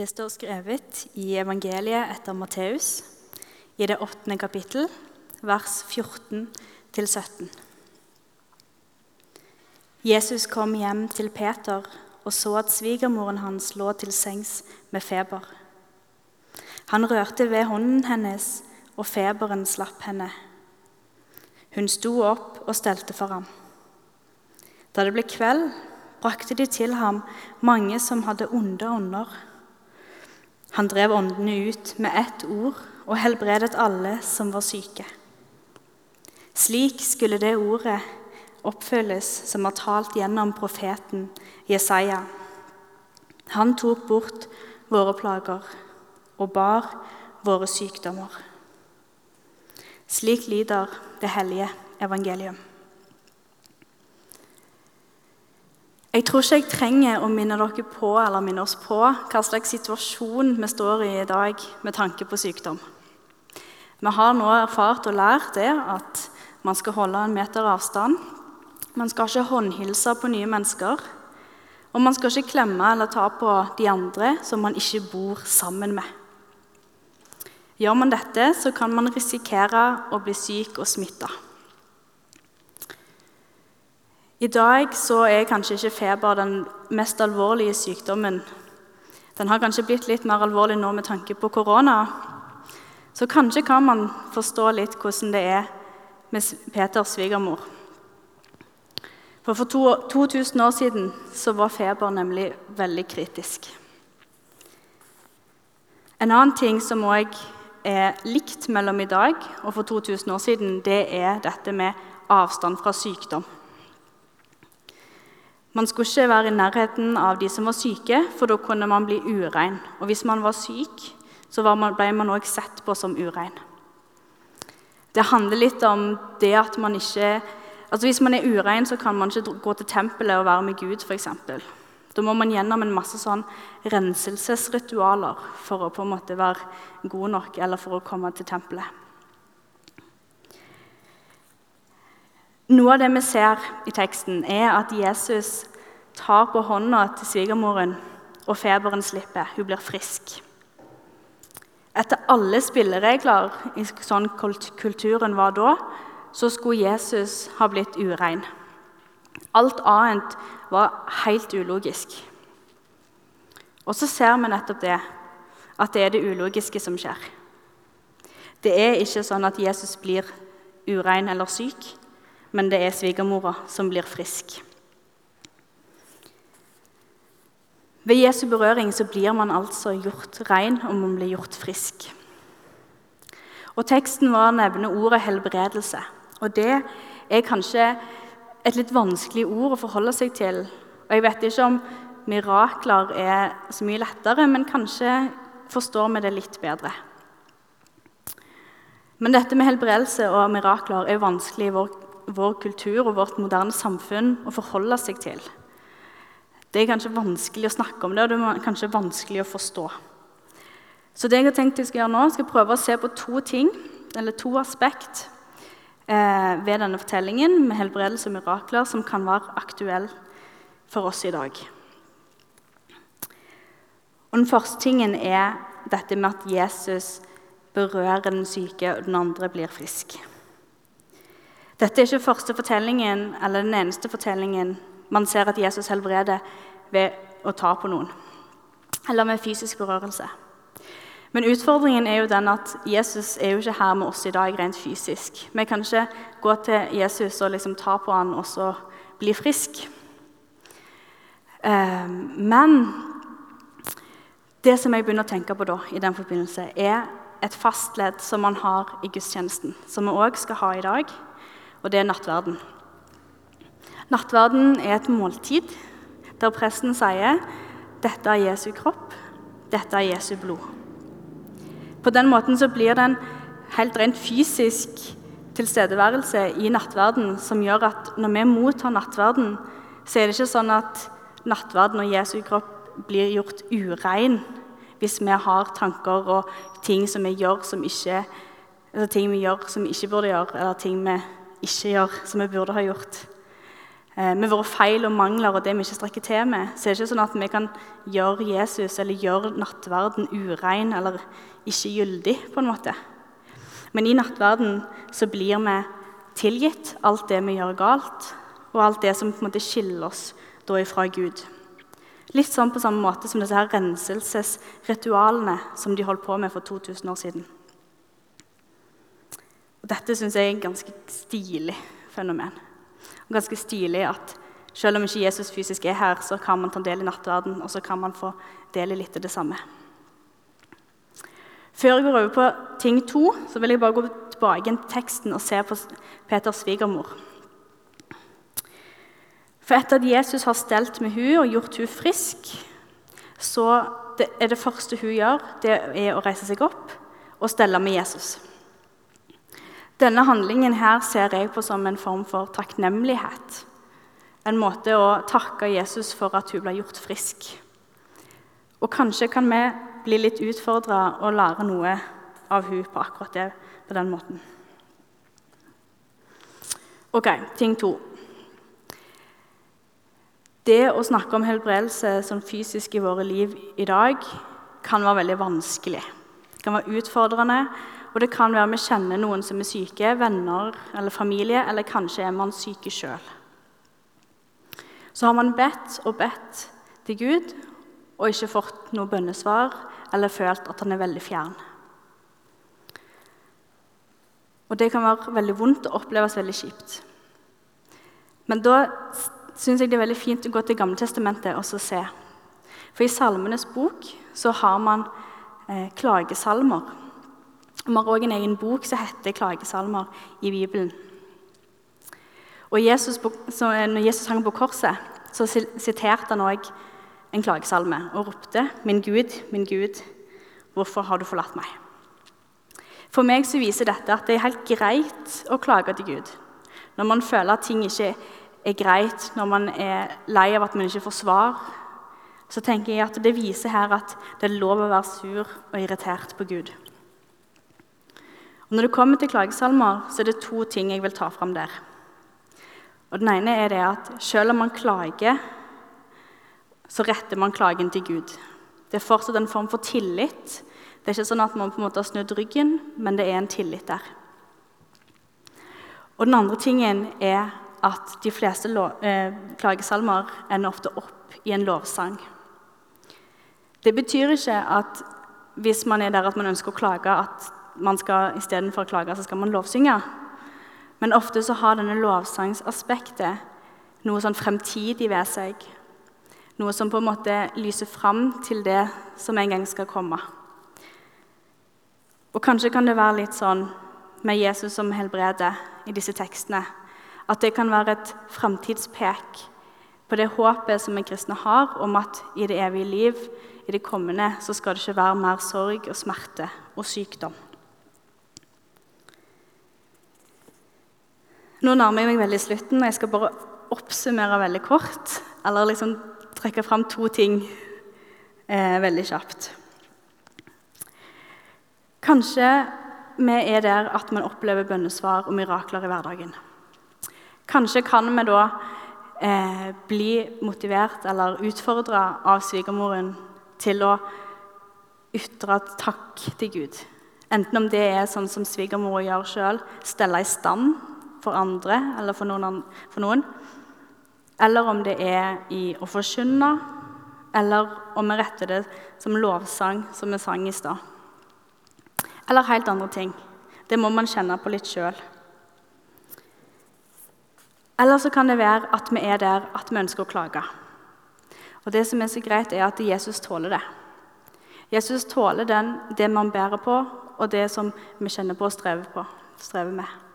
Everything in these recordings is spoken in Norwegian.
Det står skrevet i evangeliet etter Matteus, i det åttende kapittel, vers 14-17. Jesus kom hjem til Peter og så at svigermoren hans lå til sengs med feber. Han rørte ved hånden hennes, og feberen slapp henne. Hun sto opp og stelte for ham. Da det ble kveld, brakte de til ham mange som hadde onde ånder. Han drev åndene ut med ett ord og helbredet alle som var syke. Slik skulle det ordet oppfylles som var talt gjennom profeten Jesaja. Han tok bort våre plager og bar våre sykdommer. Slik lyder det hellige evangelium. Jeg tror ikke jeg trenger å minne dere på eller minne oss på hva slags situasjon vi står i i dag med tanke på sykdom. Vi har nå erfart og lært det at man skal holde en meter avstand. Man skal ikke håndhilse på nye mennesker. Og man skal ikke klemme eller ta på de andre som man ikke bor sammen med. Gjør man dette, så kan man risikere å bli syk og smitta. I dag så er kanskje ikke feber den mest alvorlige sykdommen. Den har kanskje blitt litt mer alvorlig nå med tanke på korona. Så kanskje kan man forstå litt hvordan det er med Peters svigermor. For for to, 2000 år siden så var feber nemlig veldig kritisk. En annen ting som òg er likt mellom i dag og for 2000 år siden, det er dette med avstand fra sykdom. Man skulle ikke være i nærheten av de som var syke, for da kunne man bli urein. Og hvis man var syk, så ble man òg sett på som urein. Det handler litt om det at man ikke Altså Hvis man er urein, så kan man ikke gå til tempelet og være med Gud, f.eks. Da må man gjennom en masse sånn renselsesritualer for å på en måte være god nok, eller for å komme til tempelet. Noe av det vi ser i teksten, er at Jesus tar på hånda til svigermoren, og feberen slipper. Hun blir frisk. Etter alle spilleregler i sånn kulturen var da, så skulle Jesus ha blitt urein. Alt annet var helt ulogisk. Og så ser vi nettopp det, at det er det ulogiske som skjer. Det er ikke sånn at Jesus blir urein eller syk men det er svigermora som blir frisk. Ved Jesu berøring så blir man altså gjort ren, og man blir gjort frisk. Og Teksten vår nevner ordet helbredelse. Og Det er kanskje et litt vanskelig ord å forholde seg til. Og Jeg vet ikke om mirakler er så mye lettere, men kanskje forstår vi det litt bedre. Men dette med helbredelse og mirakler er vanskelig i vår vår kultur og vårt moderne samfunn å forholde seg til. Det er kanskje vanskelig å snakke om det, og det er kanskje vanskelig å forstå. Så det jeg har tenkt jeg skal gjøre nå, skal prøve å se på to ting, eller to aspekt eh, ved denne fortellingen med helbredelse og mirakler som kan være aktuell for oss i dag. Og Den første tingen er dette med at Jesus berører den syke, og den andre blir frisk. Dette er ikke første fortellingen, eller den eneste fortellingen man ser at Jesus helbreder ved å ta på noen, eller med fysisk berørelse. Men utfordringen er jo den at Jesus er jo ikke her med oss i dag rent fysisk. Vi kan ikke gå til Jesus og liksom ta på han og så bli frisk. Ehm, men det som jeg begynner å tenke på da, i den forbindelse, er et fastledd som man har i gudstjenesten, som vi òg skal ha i dag og det er nattverden. Nattverden er et måltid der presten sier dette er Jesu kropp, dette er Jesu blod. På den måten så blir det en helt rent fysisk tilstedeværelse i nattverden som gjør at når vi mottar nattverden, så er det ikke sånn at nattverden og Jesu kropp blir gjort urein hvis vi har tanker og ting som vi gjør som ikke, ting vi gjør som vi ikke burde gjøre, eller ting vi ikke gjør som vi burde ha gjort. eh, med våre feil og mangler og det vi ikke strekker til med, så er det ikke sånn at vi kan gjøre Jesus eller gjøre nattverden urein eller ikke gyldig. på en måte. Men i nattverden så blir vi tilgitt alt det vi gjør galt, og alt det som på en måte skiller oss da ifra Gud. Litt sånn på samme måte som disse her renselsesritualene som de holdt på med for 2000 år siden. Dette syns jeg er et ganske stilig fenomen. Og ganske stilig at selv om ikke Jesus fysisk er her, så kan man ta del i nattverden, og så kan man få del i litt av det samme. Før jeg går over på ting to, så vil jeg bare gå tilbake til teksten og se på Peters svigermor. For etter at Jesus har stelt med hun og gjort hun frisk, så er det første hun gjør, det er å reise seg opp og stelle med Jesus. Denne handlingen her ser jeg på som en form for takknemlighet. En måte å takke Jesus for at hun ble gjort frisk. Og kanskje kan vi bli litt utfordra og lære noe av hun på akkurat det på den måten. Ok, ting to. Det å snakke om helbredelse som fysisk i våre liv i dag kan være veldig vanskelig. Det kan være utfordrende, og det kan være vi kjenner noen som er syke, venner eller familie, eller kanskje er man syke sjøl. Så har man bedt og bedt til Gud og ikke fått noe bønnesvar eller følt at han er veldig fjern. Og Det kan være veldig vondt og oppleves veldig kjipt. Men da syns jeg det er veldig fint å gå til Gamletestamentet og se. For i Salmenes bok så har man eh, klagesalmer. Vi har òg en egen bok som heter 'Klagesalmer' i Bibelen. Og Jesus, så, når Jesus hang på korset, så siterte han òg en klagesalme og ropte, 'Min Gud, min Gud, hvorfor har du forlatt meg?' For meg så viser dette at det er helt greit å klage til Gud når man føler at ting ikke er greit, når man er lei av at man ikke får svar. Så tenker jeg at det viser her at det er lov å være sur og irritert på Gud. Og når det kommer til klagesalmer, så er det to ting jeg vil ta fram der. Og Den ene er det at selv om man klager, så retter man klagen til Gud. Det er fortsatt en form for tillit. Det er ikke sånn at man på en måte har snudd ryggen, men det er en tillit der. Og Den andre tingen er at de fleste eh, klagesalmer ender ofte opp i en lovsang. Det betyr ikke at hvis man er der at man ønsker å klage, at man skal istedenfor å klage, så skal man lovsynge. Men ofte så har denne lovsangsaspektet noe sånn fremtidig ved seg. Noe som på en måte lyser fram til det som en gang skal komme. Og Kanskje kan det være litt sånn med Jesus som helbreder i disse tekstene. At det kan være et framtidspek på det håpet som vi kristne har om at i det evige liv, i det kommende, så skal det ikke være mer sorg og smerte og sykdom. Nå nærmer jeg meg veldig slutten, og jeg skal bare oppsummere veldig kort. Eller liksom trekke fram to ting eh, veldig kjapt. Kanskje vi er der at man opplever bønnesvar og mirakler i hverdagen. Kanskje kan vi da eh, bli motivert eller utfordra av svigermoren til å ytre takk til Gud. Enten om det er sånn som svigermor gjør sjøl, stelle i stand for andre eller for noen, for noen. Eller om det er i å forkynne, eller om vi retter det som lovsang, som vi sang i stad. Eller helt andre ting. Det må man kjenne på litt sjøl. Eller så kan det være at vi er der at vi ønsker å klage. Og Det som er så greit, er at Jesus tåler det. Jesus tåler den, det man bærer på, og det som vi kjenner på og strever, på, strever med.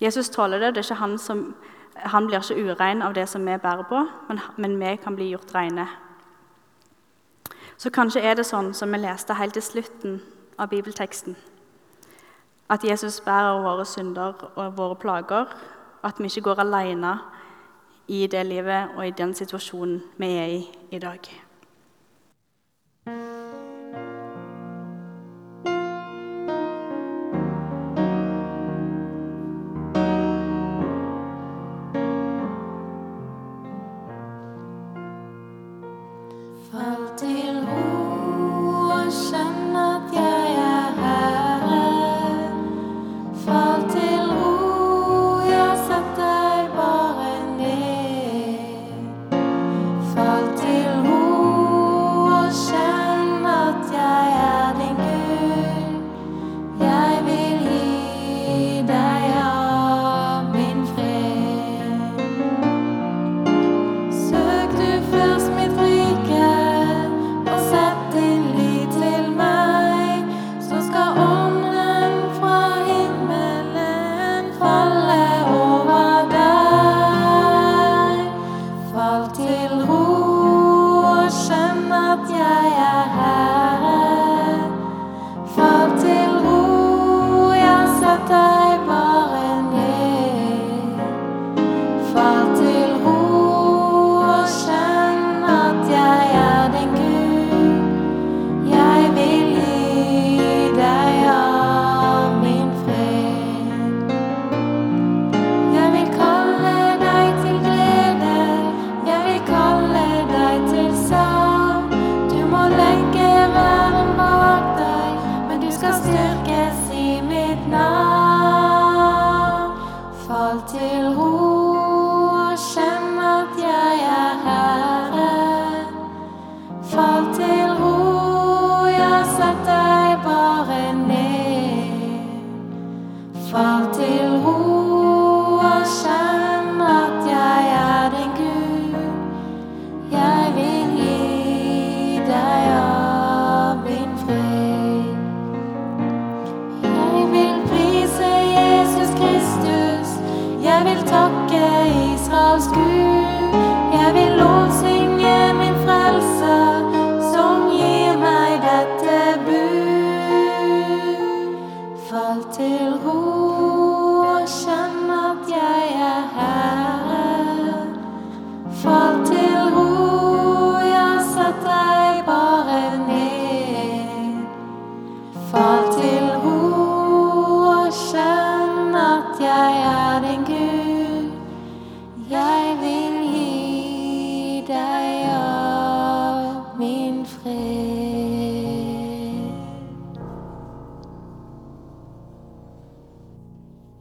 Jesus tåler det. det er ikke han, som, han blir ikke urein av det som vi bærer på, men, men vi kan bli gjort reine. Så kanskje er det sånn som vi leste helt til slutten av bibelteksten, at Jesus bærer våre synder og våre plager, at vi ikke går alene i det livet og i den situasjonen vi er i i dag. follow.